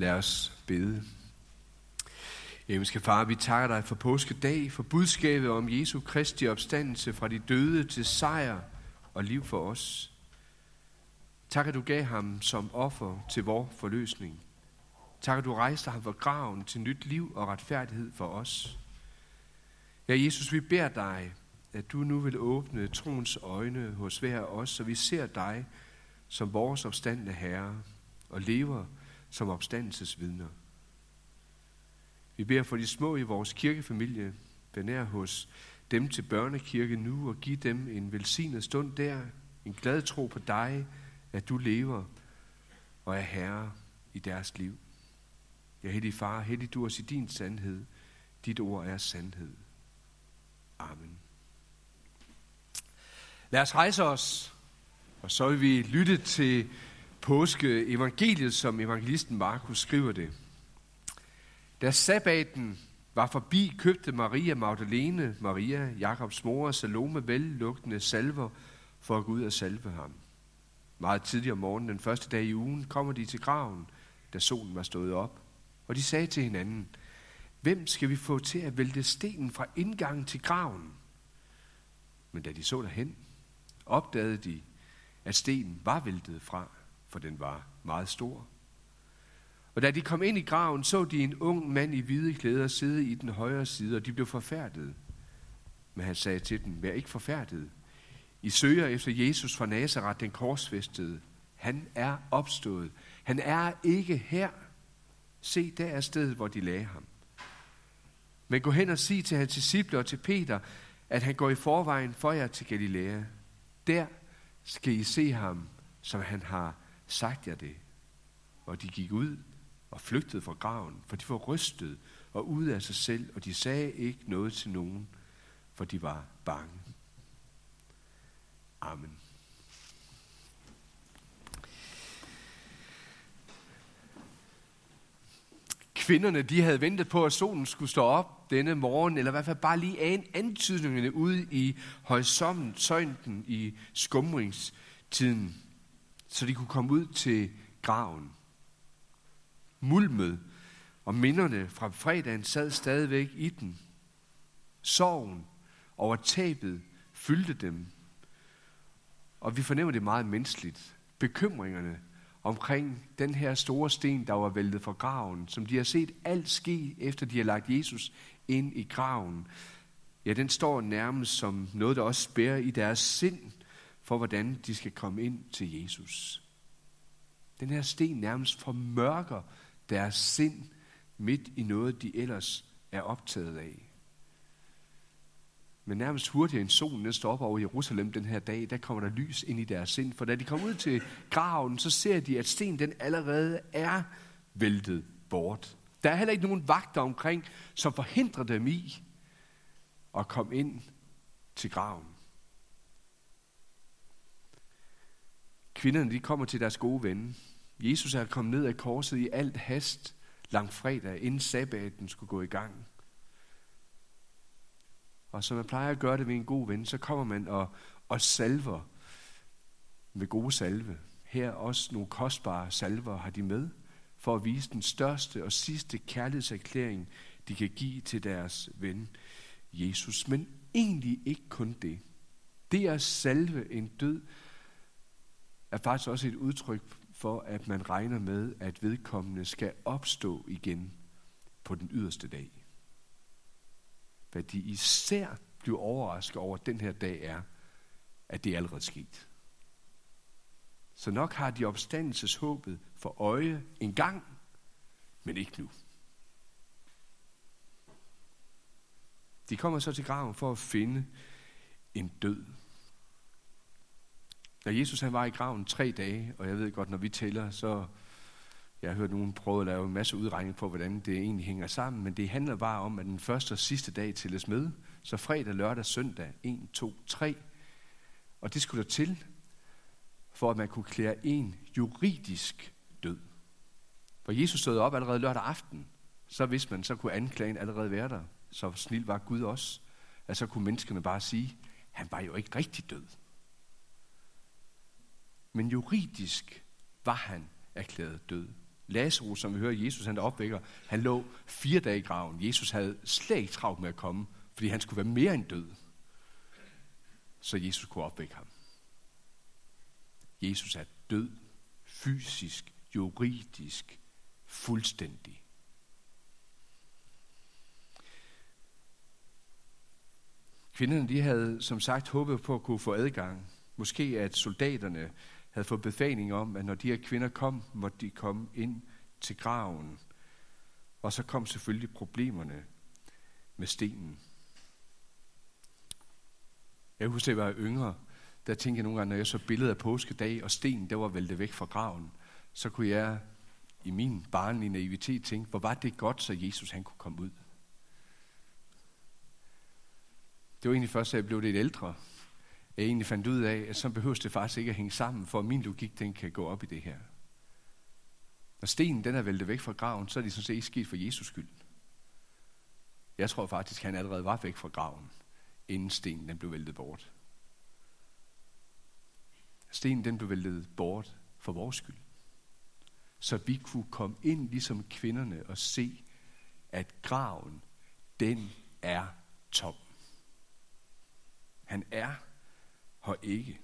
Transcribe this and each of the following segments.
Lad os bede. Himmelske Far, vi takker dig for påskedag, for budskabet om Jesu Kristi opstandelse fra de døde til sejr og liv for os. Tak, at du gav ham som offer til vor forløsning. Tak, at du rejste ham fra graven til nyt liv og retfærdighed for os. Ja, Jesus, vi beder dig, at du nu vil åbne troens øjne hos hver af os, så vi ser dig som vores opstandende Herre og lever som opstandelsesvidner. Vi beder for de små i vores kirkefamilie, benær hos dem til børnekirke nu og giv dem en velsignet stund der, en glad tro på dig, at du lever og er herre i deres liv. Ja, hellig far, hellig du os i din sandhed. Dit ord er sandhed. Amen. Lad os rejse os, og så vil vi lytte til påskeevangeliet, som evangelisten Markus skriver det. Da sabbaten var forbi, købte Maria Magdalene, Maria, Jakobs mor og Salome vellugtende salver for at gå ud og salve ham. Meget tidligere om morgenen, den første dag i ugen, kommer de til graven, da solen var stået op. Og de sagde til hinanden, hvem skal vi få til at vælte stenen fra indgangen til graven? Men da de så derhen, opdagede de, at stenen var væltet fra, for den var meget stor. Og da de kom ind i graven, så de en ung mand i hvide klæder sidde i den højre side, og de blev forfærdet. Men han sagde til dem, vær ikke forfærdet. I søger efter Jesus fra Nazareth, den korsfæstede. Han er opstået. Han er ikke her. Se, der er stedet, hvor de lagde ham. Men gå hen og sig til hans disciple og til Peter, at han går i forvejen for jer til Galilea. Der skal I se ham, som han har sagt jer det. Og de gik ud og flygtede fra graven, for de var rystet og ude af sig selv, og de sagde ikke noget til nogen, for de var bange. Amen. Kvinderne, de havde ventet på, at solen skulle stå op denne morgen, eller i hvert fald bare lige en antydningerne ude i horisonten i skumringstiden, så de kunne komme ud til graven. Mulmet og minderne fra fredagen sad stadigvæk i den. Sorgen over tabet fyldte dem. Og vi fornemmer det meget menneskeligt. Bekymringerne omkring den her store sten, der var væltet fra graven, som de har set alt ske, efter de har lagt Jesus ind i graven. Ja, den står nærmest som noget, der også spærer i deres sind for, hvordan de skal komme ind til Jesus. Den her sten nærmest formørker deres sind midt i noget, de ellers er optaget af. Men nærmest hurtigere end solen står op over Jerusalem den her dag, der kommer der lys ind i deres sind. For da de kommer ud til graven, så ser de, at sten den allerede er væltet bort. Der er heller ikke nogen vagter omkring, som forhindrer dem i at komme ind til graven. Kvinderne de kommer til deres gode ven. Jesus er kommet ned af korset i alt hast langfredag, inden sabbaten skulle gå i gang. Og som man plejer at gøre det ved en god ven, så kommer man og, og salver med gode salve. Her også nogle kostbare salver har de med, for at vise den største og sidste kærlighedserklæring, de kan give til deres ven Jesus. Men egentlig ikke kun det. Det er salve en død, er faktisk også et udtryk for, at man regner med, at vedkommende skal opstå igen på den yderste dag. Hvad de især bliver overrasket over den her dag er, at det er allerede sket. Så nok har de opstandelseshåbet for øje en gang, men ikke nu. De kommer så til graven for at finde en død. Da Jesus han var i graven tre dage, og jeg ved godt, når vi tæller, så jeg har hørt nogen prøve at lave en masse udregning på, hvordan det egentlig hænger sammen, men det handler bare om, at den første og sidste dag tælles med, så fredag, lørdag, søndag, 1, 2, 3. Og det skulle der til, for at man kunne klære en juridisk død. For Jesus stod op allerede lørdag aften, så hvis man, så kunne anklagen allerede være der. Så snil var Gud også. At så kunne menneskene bare sige, han var jo ikke rigtig død. Men juridisk var han erklæret død. Lazarus, som vi hører Jesus, han opvækker, han lå fire dage i graven. Jesus havde slet ikke travlt med at komme, fordi han skulle være mere end død. Så Jesus kunne opvække ham. Jesus er død, fysisk, juridisk, fuldstændig. Kvinderne de havde som sagt håbet på at kunne få adgang. Måske at soldaterne havde fået befaling om, at når de her kvinder kom, måtte de komme ind til graven. Og så kom selvfølgelig problemerne med stenen. Jeg husker, at jeg var yngre, der tænkte jeg nogle gange, når jeg så billedet af påskedag, og stenen der var væltet væk fra graven, så kunne jeg i min barnlige naivitet tænke, hvor var det godt, så Jesus han kunne komme ud. Det var egentlig først, da jeg blev lidt ældre, jeg egentlig fandt ud af, at så behøves det faktisk ikke at hænge sammen, for min logik, den kan gå op i det her. Når stenen den er væltet væk fra graven, så er det sådan set ikke sket for Jesus skyld. Jeg tror faktisk, at han allerede var væk fra graven, inden stenen den blev væltet bort. Stenen den blev væltet bort for vores skyld. Så vi kunne komme ind ligesom kvinderne og se, at graven, den er tom. Han er her ikke.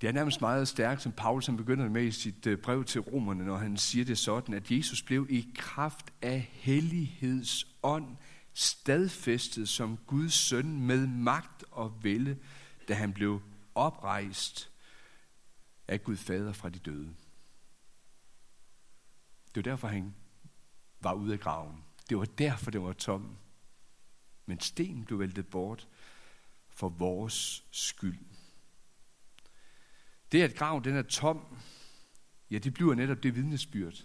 Det er nærmest meget stærkt, som Paulus som begynder med i sit øh, brev til romerne, når han siger det sådan, at Jesus blev i kraft af helligheds ånd stadfæstet som Guds søn med magt og vælde, da han blev oprejst af Gud fader fra de døde. Det var derfor, han var ude af graven. Det var derfor, det var tom. Men stenen blev væltet bort for vores skyld. Det, at graven den er tom, ja, det bliver netop det vidnesbyrd,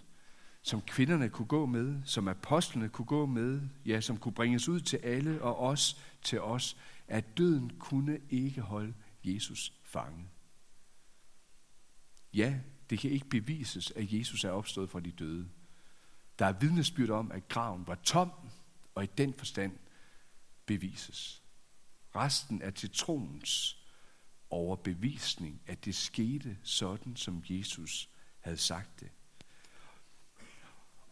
som kvinderne kunne gå med, som apostlene kunne gå med, ja, som kunne bringes ud til alle og os til os, at døden kunne ikke holde Jesus fanget. Ja, det kan ikke bevises, at Jesus er opstået fra de døde. Der er vidnesbyrd om, at graven var tom, og i den forstand bevises. Resten er til troens overbevisning, at det skete sådan, som Jesus havde sagt det.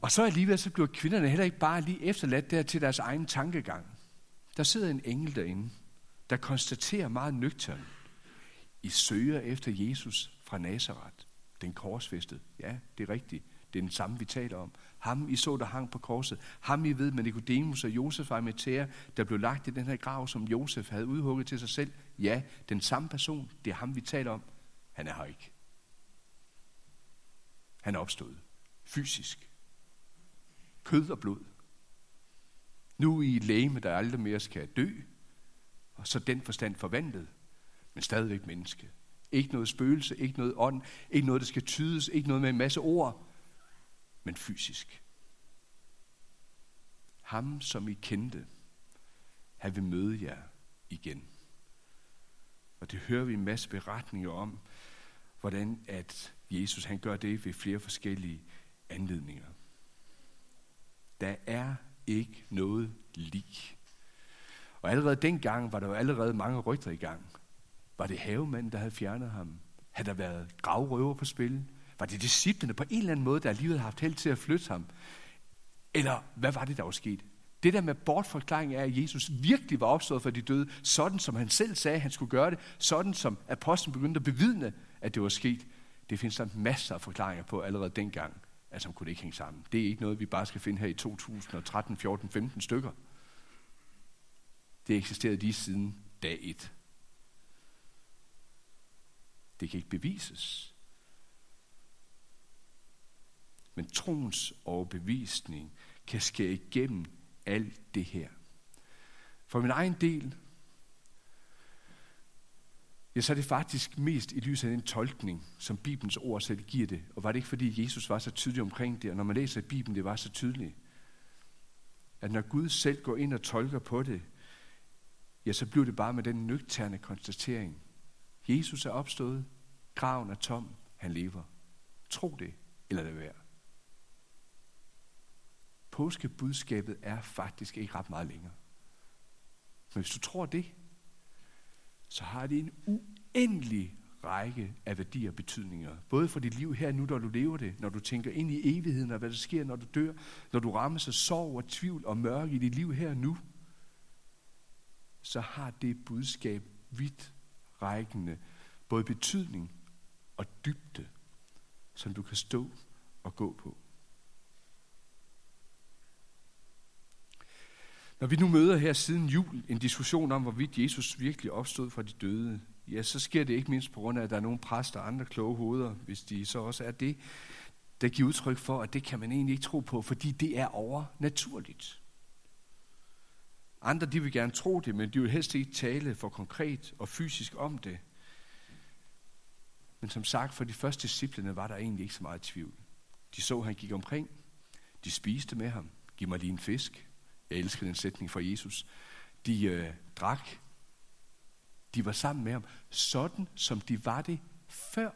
Og så alligevel så bliver kvinderne heller ikke bare lige efterladt der til deres egen tankegang. Der sidder en engel derinde, der konstaterer meget nøgtern. I søger efter Jesus fra Nazareth, den korsfæstede. Ja, det er rigtigt. Det er den samme, vi taler om. Ham, I så, der hang på korset. Ham, I ved med Nicodemus og Josef og Amitæa, der blev lagt i den her grav, som Josef havde udhugget til sig selv. Ja, den samme person, det er ham, vi taler om. Han er her ikke. Han er opstået. Fysisk. Kød og blod. Nu i et læge, der aldrig mere skal dø, og så den forstand forvandlet, men stadigvæk menneske. Ikke noget spøgelse, ikke noget ånd, ikke noget, der skal tydes, ikke noget med en masse ord, men fysisk. Ham, som I kendte, han vil møde jer igen. Og det hører vi en masse beretninger om, hvordan at Jesus han gør det ved flere forskellige anledninger. Der er ikke noget lig. Og allerede dengang var der jo allerede mange rygter i gang. Var det havemanden, der havde fjernet ham? Havde der været gravrøver på spil? Var det disciplene på en eller anden måde, der alligevel har haft held til at flytte ham? Eller hvad var det, der var sket? Det der med bortforklaring er, at Jesus virkelig var opstået for de døde, sådan som han selv sagde, at han skulle gøre det, sådan som apostlen begyndte at bevidne, at det var sket. Det findes der masser af forklaringer på allerede dengang, at som kunne det ikke hænge sammen. Det er ikke noget, vi bare skal finde her i 2013, 14, 15 stykker. Det eksisterede lige siden dag 1. Det kan ikke bevises. Men troens overbevisning kan skære igennem alt det her. For min egen del, ja, så er det faktisk mest i lyset af den tolkning, som Bibelens ord selv giver det. Og var det ikke fordi Jesus var så tydelig omkring det, og når man læser i Bibelen, det var så tydeligt, at når Gud selv går ind og tolker på det, ja, så bliver det bare med den nøgterne konstatering. Jesus er opstået, graven er tom, han lever. Tro det, eller det være påskebudskabet er faktisk ikke ret meget længere. Men hvis du tror det, så har det en uendelig række af værdier og betydninger. Både for dit liv her nu, når du lever det, når du tænker ind i evigheden og hvad der sker, når du dør, når du rammes af sorg og tvivl og mørke i dit liv her nu, så har det budskab vidt rækkende både betydning og dybde, som du kan stå og gå på. Når vi nu møder her siden jul en diskussion om, hvorvidt Jesus virkelig opstod fra de døde, ja, så sker det ikke mindst på grund af, at der er nogle præster og andre kloge hoveder, hvis de så også er det, der giver udtryk for, at det kan man egentlig ikke tro på, fordi det er overnaturligt. Andre de vil gerne tro det, men de vil helst ikke tale for konkret og fysisk om det. Men som sagt, for de første disciplene var der egentlig ikke så meget tvivl. De så, at han gik omkring. De spiste med ham. Giv mig lige en fisk. Jeg elsker den sætning fra Jesus. De øh, drak. De var sammen med ham, sådan som de var det før.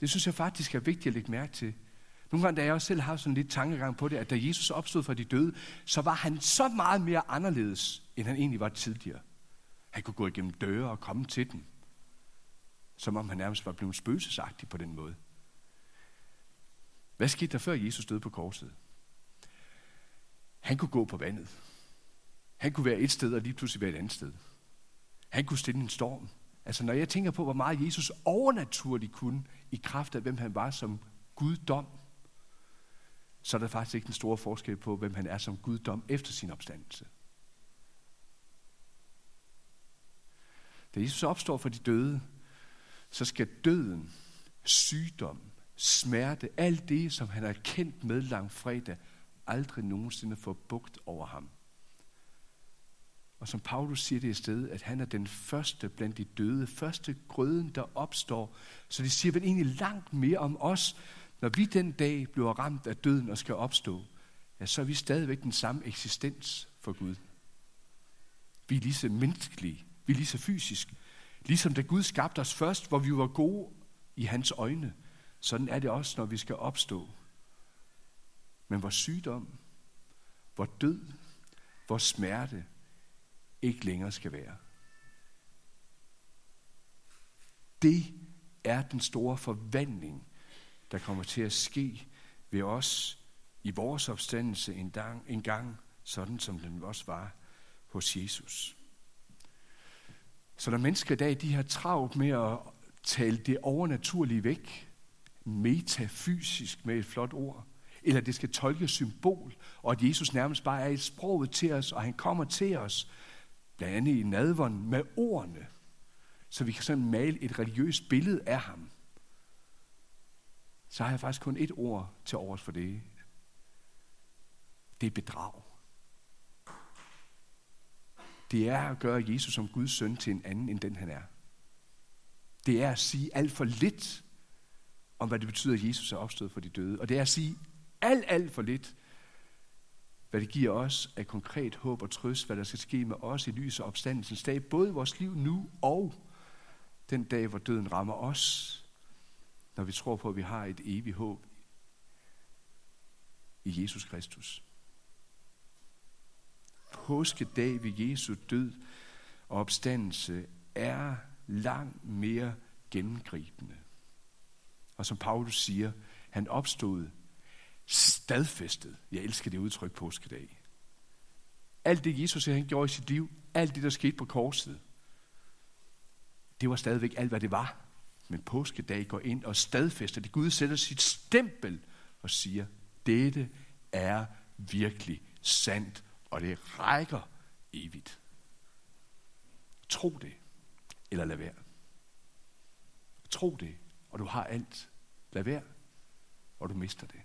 Det synes jeg faktisk er vigtigt at lægge mærke til. Nogle gange, da jeg også selv har sådan lidt tankegang på det, at da Jesus opstod fra de døde, så var han så meget mere anderledes, end han egentlig var tidligere. Han kunne gå igennem døre og komme til dem. Som om han nærmest var blevet spøgelsesagtig på den måde. Hvad skete der før Jesus døde på korset? Han kunne gå på vandet. Han kunne være et sted og lige pludselig være et andet sted. Han kunne stille en storm. Altså når jeg tænker på, hvor meget Jesus overnaturligt kunne i kraft af, hvem han var som guddom, så er der faktisk ikke den store forskel på, hvem han er som guddom efter sin opstandelse. Da Jesus opstår for de døde, så skal døden, sygdom, smerte, alt det, som han har kendt med langfredag, aldrig nogensinde få bugt over ham. Og som Paulus siger det i stedet, at han er den første blandt de døde, første grøden, der opstår. Så det siger vel egentlig langt mere om os, når vi den dag bliver ramt af døden og skal opstå, ja, så er vi stadigvæk den samme eksistens for Gud. Vi er lige så menneskelige, vi er lige så fysisk. Ligesom da Gud skabte os først, hvor vi var gode i hans øjne, sådan er det også, når vi skal opstå. Men hvor sygdom, hvor død, hvor smerte ikke længere skal være. Det er den store forvandling, der kommer til at ske ved os i vores opstandelse en gang, en gang sådan som den også var hos Jesus. Så når mennesker i dag de har travlt med at tale det overnaturlige væk, metafysisk med et flot ord, eller det skal tolkes symbol, og at Jesus nærmest bare er et sprog til os, og han kommer til os, blandt andet i nadvånd med ordene, så vi kan sådan male et religiøst billede af ham så har jeg faktisk kun et ord til overs for det. Det er bedrag. Det er at gøre Jesus som Guds søn til en anden, end den han er. Det er at sige alt for lidt om, hvad det betyder, at Jesus er opstået for de døde. Og det er at sige alt, alt for lidt, hvad det giver os af konkret håb og trøst, hvad der skal ske med os i lys og opstandelsens dag, både i vores liv nu og den dag, hvor døden rammer os når vi tror på, at vi har et evigt håb i Jesus Kristus. Påskedag ved Jesu død og opstandelse er langt mere gennemgribende. Og som Paulus siger, han opstod stadfæstet. Jeg elsker det udtryk påskedag. Alt det, Jesus han gjorde i sit liv, alt det, der skete på korset, det var stadigvæk alt, hvad det var. Men påskedag går ind og stadfæster det. Gud sætter sit stempel og siger, dette er virkelig sandt, og det rækker evigt. Tro det, eller lad være. Tro det, og du har alt. Lad være, og du mister det.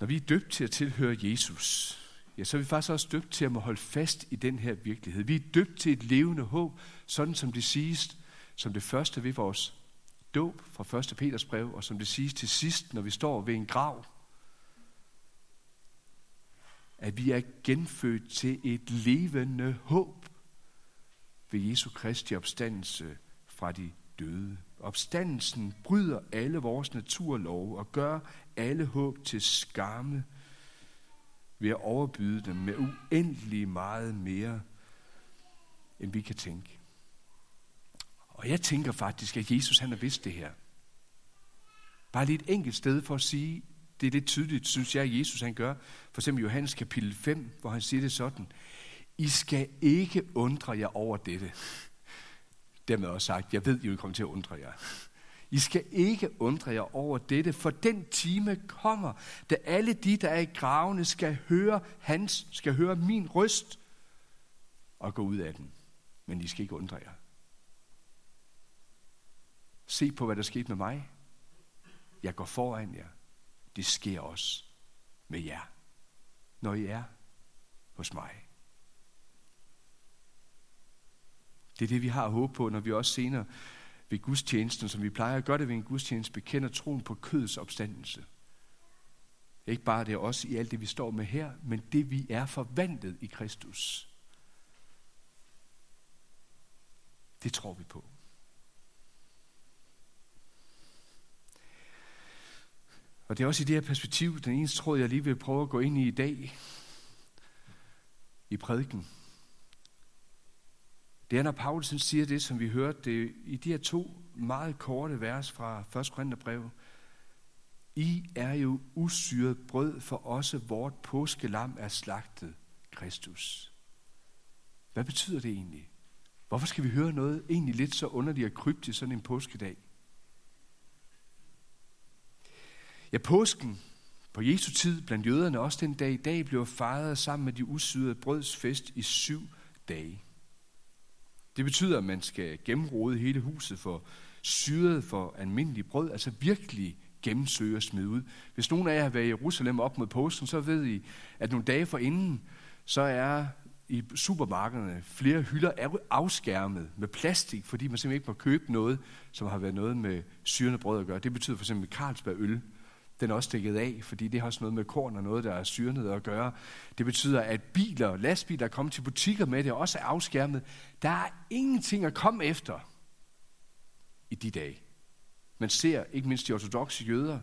Når vi er døbt til at tilhøre Jesus, ja, så er vi faktisk også døbt til at må holde fast i den her virkelighed. Vi er døbt til et levende håb, sådan som det siges, som det første ved vores dåb fra 1. Peters brev, og som det siges til sidst, når vi står ved en grav, at vi er genfødt til et levende håb ved Jesu Kristi opstandelse fra de døde. Opstandelsen bryder alle vores naturlove og gør alle håb til skamme ved at overbyde dem med uendelig meget mere, end vi kan tænke. Og jeg tænker faktisk, at Jesus han har vidst det her. Bare lige et enkelt sted for at sige, det er lidt tydeligt, synes jeg, at Jesus han gør. For eksempel Johannes kapitel 5, hvor han siger det sådan. I skal ikke undre jer over dette. Dermed også sagt, jeg ved, I vil komme til at undre jer. I skal ikke undre jer over dette, for den time kommer, da alle de, der er i gravene, skal høre hans, skal høre min røst og gå ud af den. Men I skal ikke undre jer. Se på, hvad der skete med mig. Jeg går foran jer. Det sker også med jer, når I er hos mig. Det er det, vi har håb på, når vi også senere ved gudstjenesten, som vi plejer at gøre det ved en gudstjeneste, bekender troen på kødets opstandelse. Ikke bare det er også i alt det, vi står med her, men det, vi er forvandlet i Kristus. Det tror vi på. Og det er også i det her perspektiv, den eneste tråd, jeg lige vil prøve at gå ind i i dag, i prædiken. Det er, når Paulus siger det, som vi hørte det i de her to meget korte vers fra 1. Korintherbrev. I er jo usyret brød, for også vort påskelam er slagtet, Kristus. Hvad betyder det egentlig? Hvorfor skal vi høre noget egentlig lidt så underligt og kryptisk sådan en påskedag? Ja, påsken på Jesu tid blandt jøderne, også den dag i dag, blev fejret sammen med de usyrede brødsfest i syv dage. Det betyder, at man skal gennemrode hele huset for syret for almindelig brød, altså virkelig gennemsøge og smide ud. Hvis nogen af jer har været i Jerusalem op mod påsken, så ved I, at nogle dage forinden, så er i supermarkederne flere hylder er afskærmet med plastik, fordi man simpelthen ikke må købe noget, som har været noget med syrende brød at gøre. Det betyder for eksempel Carlsberg øl den er også dækket af, fordi det har også noget med korn og noget, der er syrnet at gøre. Det betyder, at biler, og lastbiler, der kommer til butikker med det, også er afskærmet. Der er ingenting at komme efter i de dage. Man ser, ikke mindst de ortodoxe jøder,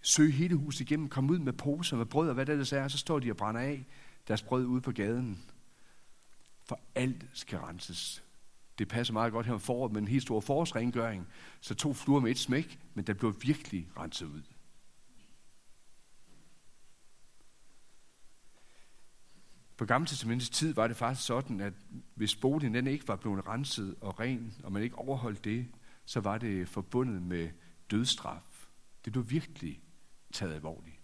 søge hele huset igennem, komme ud med poser med brød og hvad det ellers er, så står de og brænder af deres brød ude på gaden. For alt skal renses. Det passer meget godt her om foråret med en helt stor forårsrengøring. Så to fluer med et smæk, men den blev virkelig renset ud. På Gamle Testamentets tid var det faktisk sådan, at hvis boligen den ikke var blevet renset og ren, og man ikke overholdt det, så var det forbundet med dødstraf. Det blev virkelig taget alvorligt.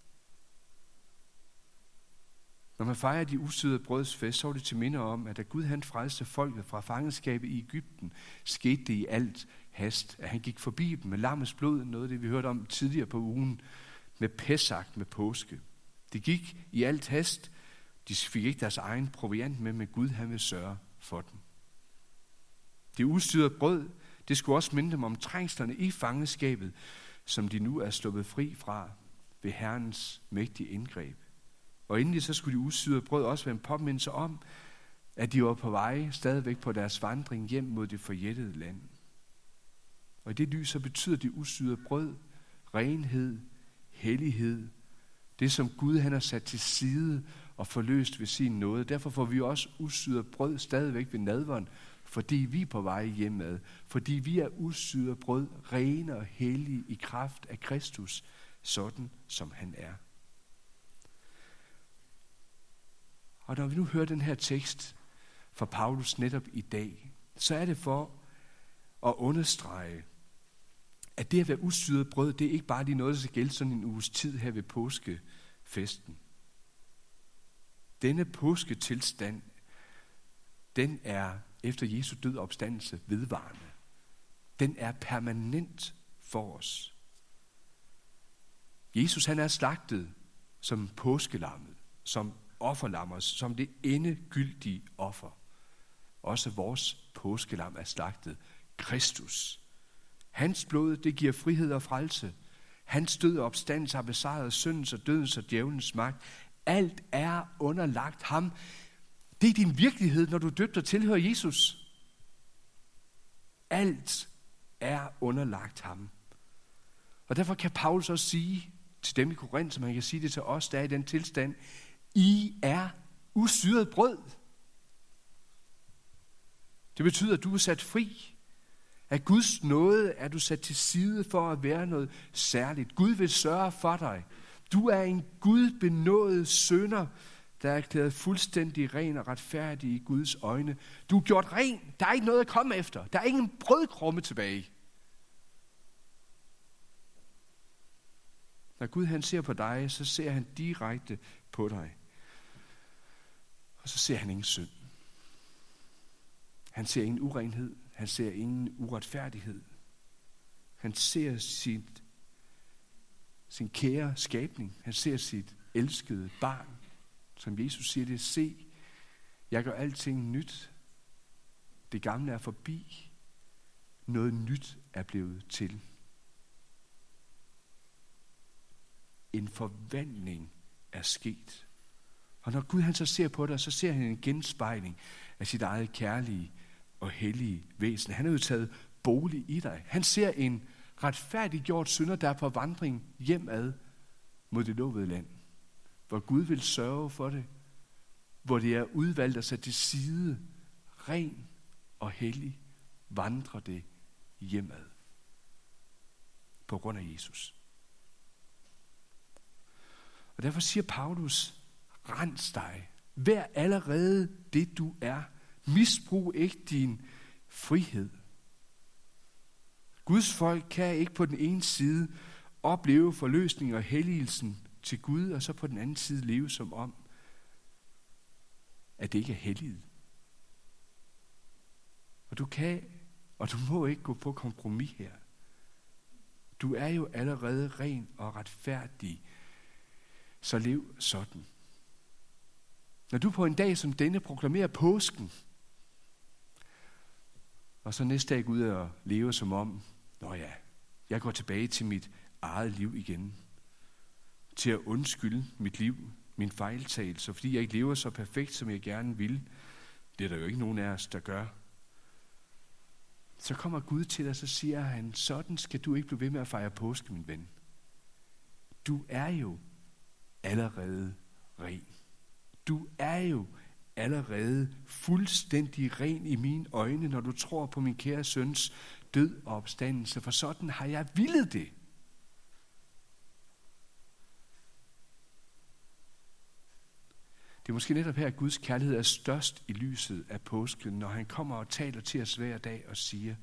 Når man fejrer de usyrede brøds fest, så er det til minde om, at da Gud han frelste folket fra fangenskabet i Ægypten, skete det i alt hast, at han gik forbi dem med lammets blod, noget af det vi hørte om tidligere på ugen, med Pesach, med påske. Det gik i alt hast, de fik ikke deres egen proviant med, men Gud han vil sørge for dem. Det udstyrede brød, det skulle også minde dem om trængslerne i fangenskabet, som de nu er sluppet fri fra ved Herrens mægtige indgreb. Og endelig så skulle de usyrede brød også være en påmindelse om, at de var på vej stadigvæk på deres vandring hjem mod det forjættede land. Og i det lys så betyder det usyrede brød renhed, hellighed, det som Gud han har sat til side og forløst ved sin nåde. Derfor får vi også usyret brød stadigvæk ved nadveren, fordi vi er på vej hjemad, fordi vi er usyret brød, rene og hellige i kraft af Kristus, sådan som han er. Og når vi nu hører den her tekst fra Paulus netop i dag, så er det for at understrege, at det at være usyret brød, det er ikke bare lige noget, der skal gælde sådan en uges tid her ved påskefesten. Denne påsketilstand, den er efter Jesu død opstandelse vedvarende. Den er permanent for os. Jesus han er slagtet som påskelammet, som offerlammer som det endegyldige offer. Også vores påskelam er slagtet. Kristus. Hans blod, det giver frihed og frelse. Hans død og opstandelse har besejret syndens og dødens og djævelens magt. Alt er underlagt ham. Det er din virkelighed, når du døbt og tilhører Jesus. Alt er underlagt ham. Og derfor kan Paulus også sige til dem i Korinth, som han kan sige det til os, der er i den tilstand. I er usyret brød. Det betyder, at du er sat fri. Af Guds nåde er du sat til side for at være noget særligt. Gud vil sørge for dig. Du er en Gud benådet sønder, der er erklæret fuldstændig ren og retfærdig i Guds øjne. Du er gjort ren. Der er ikke noget at komme efter. Der er ingen brødkrumme tilbage. Når Gud han ser på dig, så ser han direkte på dig. Og så ser han ingen synd. Han ser ingen urenhed. Han ser ingen uretfærdighed. Han ser sit, sin kære skabning. Han ser sit elskede barn. Som Jesus siger det, se, jeg gør alting nyt. Det gamle er forbi. Noget nyt er blevet til. En forvandling er sket. Og når Gud han så ser på dig, så ser han en genspejling af sit eget kærlige og hellige væsen. Han har jo taget bolig i dig. Han ser en retfærdiggjort synder, der er på vandring hjemad mod det lovede land. Hvor Gud vil sørge for det. Hvor det er udvalgt at sætte til side, ren og hellig, vandrer det hjemad. På grund af Jesus. Og derfor siger Paulus, rens dig. Vær allerede det, du er. Misbrug ikke din frihed. Guds folk kan ikke på den ene side opleve forløsning og helligelsen til Gud, og så på den anden side leve som om, at det ikke er helliget. Og du kan, og du må ikke gå på kompromis her. Du er jo allerede ren og retfærdig, så lev sådan. Når du på en dag som denne proklamerer påsken, og så næste dag går ud og lever som om, nå ja, jeg går tilbage til mit eget liv igen. Til at undskylde mit liv, min fejltagelse, fordi jeg ikke lever så perfekt, som jeg gerne vil. Det er der jo ikke nogen af os, der gør. Så kommer Gud til dig, og så siger han, sådan skal du ikke blive ved med at fejre påske, min ven. Du er jo allerede ren. Du er jo allerede fuldstændig ren i mine øjne, når du tror på min kære søns død og opstandelse, for sådan har jeg villet det. Det er måske netop her, at Guds kærlighed er størst i lyset af påsken, når han kommer og taler til os hver dag og siger,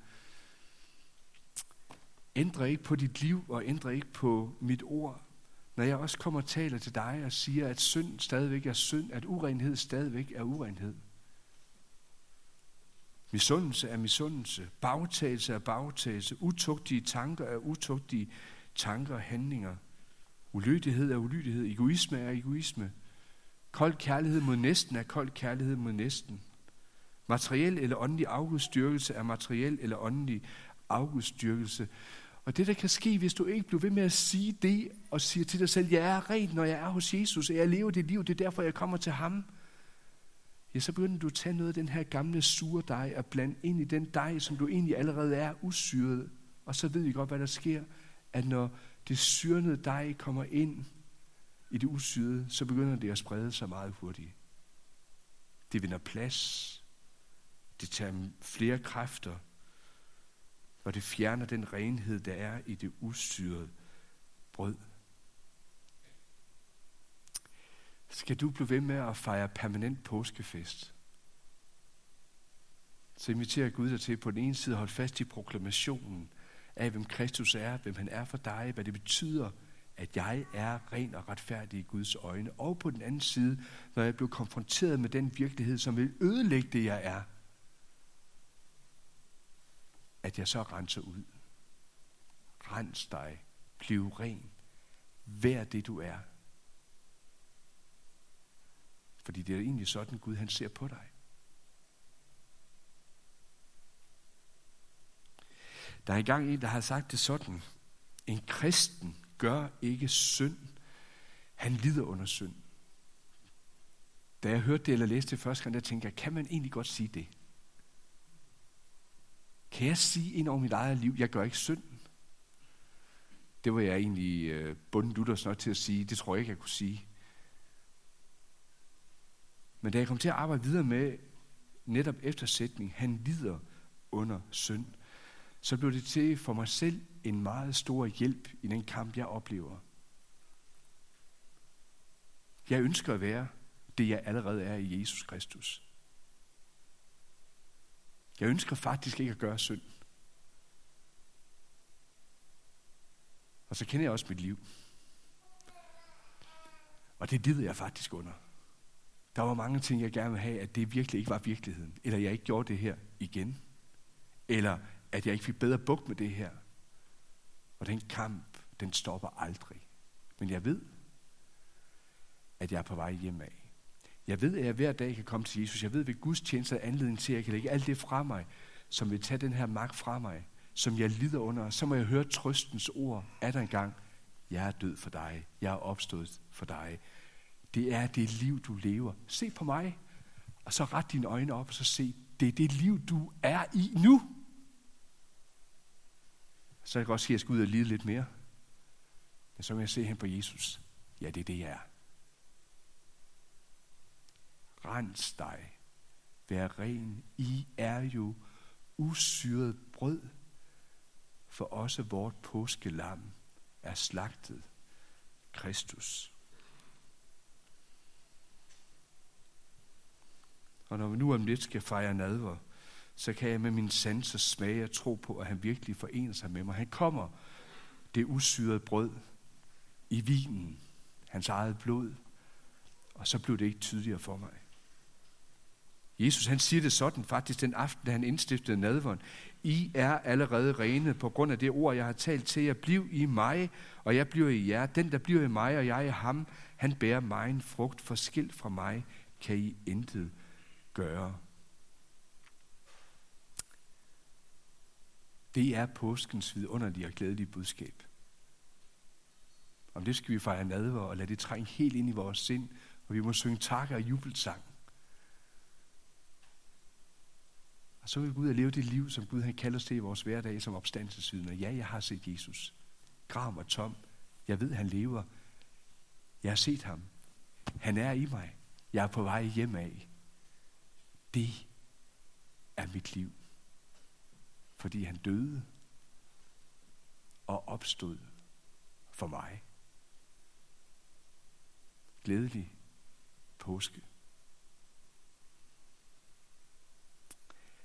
ændre ikke på dit liv og ændre ikke på mit ord, når jeg også kommer og taler til dig og siger, at synd stadigvæk er synd, at urenhed stadigvæk er urenhed. Misundelse er misundelse, bagtagelse er bagtagelse, utugtige tanker er utugtige tanker og handlinger. Ulydighed er ulydighed, egoisme er egoisme. Kold kærlighed mod næsten er kold kærlighed mod næsten. Materiel eller åndelig afgudstyrkelse er materiel eller åndelig afgudstyrkelse. Og det, der kan ske, hvis du ikke bliver ved med at sige det, og siger til dig selv, jeg er ren, når jeg er hos Jesus, og jeg lever det liv, det er derfor, jeg kommer til ham. Ja, så begynder du at tage noget af den her gamle sure dej og blande ind i den dej, som du egentlig allerede er usyret. Og så ved vi godt, hvad der sker, at når det syrnede dej kommer ind i det usyrede, så begynder det at sprede sig meget hurtigt. Det vinder plads. Det tager flere kræfter og det fjerner den renhed, der er i det usyrede brød. Skal du blive ved med at fejre permanent påskefest? Så inviterer Gud dig til på den ene side at holde fast i proklamationen af, hvem Kristus er, hvem han er for dig, hvad det betyder, at jeg er ren og retfærdig i Guds øjne. Og på den anden side, når jeg bliver konfronteret med den virkelighed, som vil ødelægge det, jeg er, at jeg så renser ud. Rens dig. Bliv ren. Vær det, du er. Fordi det er egentlig sådan, Gud han ser på dig. Der er engang en, der har sagt det sådan. En kristen gør ikke synd. Han lider under synd. Da jeg hørte det eller læste det første gang, der tænkte jeg, kan man egentlig godt sige det? Kan jeg sige ind over mit eget liv, jeg gør ikke synd? Det var jeg egentlig øh, bunden luthers nok til at sige. Det tror jeg ikke, jeg kunne sige. Men da jeg kom til at arbejde videre med netop eftersætning, han lider under synd, så blev det til for mig selv en meget stor hjælp i den kamp, jeg oplever. Jeg ønsker at være det, jeg allerede er i Jesus Kristus. Jeg ønsker faktisk ikke at gøre synd. Og så kender jeg også mit liv. Og det lider jeg faktisk under. Der var mange ting, jeg gerne ville have, at det virkelig ikke var virkeligheden. Eller jeg ikke gjorde det her igen. Eller at jeg ikke fik bedre bukt med det her. Og den kamp, den stopper aldrig. Men jeg ved, at jeg er på vej hjem af. Jeg ved, at jeg hver dag kan komme til Jesus. Jeg ved, at Guds tjeneste er anledning til, at jeg kan lægge alt det fra mig, som vil tage den her magt fra mig, som jeg lider under. Så må jeg høre trøstens ord af en gang. Jeg er død for dig. Jeg er opstået for dig. Det er det liv, du lever. Se på mig, og så ret dine øjne op, og så se, det er det liv, du er i nu. Så kan jeg godt sige, at jeg skal ud og lide lidt mere. Men så må jeg se hen på Jesus. Ja, det er det, jeg er. Rens dig. Vær ren. I er jo usyret brød. For også vort påskelam er slagtet. Kristus. Og når vi nu om lidt skal fejre nadver, så kan jeg med min sanser smage og tro på, at han virkelig forener sig med mig. Han kommer, det usyrede brød, i vinen, hans eget blod, og så blev det ikke tydeligere for mig. Jesus han siger det sådan faktisk den aften, da han indstiftede nadveren. I er allerede rene på grund af det ord, jeg har talt til jer. Bliv i mig, og jeg bliver i jer. Den, der bliver i mig, og jeg i ham, han bærer mig en frugt. Forskilt fra mig kan I intet gøre. Det er påskens vidunderlige og glædelige budskab. Om det skal vi fejre nadver og lade det trænge helt ind i vores sind, og vi må synge tak og jubelsang. Og så vil vi at ud og leve det liv, som Gud han kalder os til i vores hverdag som opstandelsesvidner. Ja, jeg har set Jesus. Grav og tom. Jeg ved, han lever. Jeg har set ham. Han er i mig. Jeg er på vej hjem af. Det er mit liv. Fordi han døde og opstod for mig. Glædelig påske.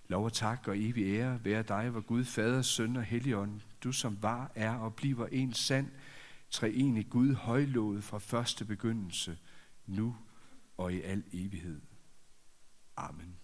Lov og tak og evig ære være dig, hvor Gud, Fader, Søn og Helligånd, du som var, er og bliver en sand, treenig Gud, højlået fra første begyndelse, nu og i al evighed. Amen.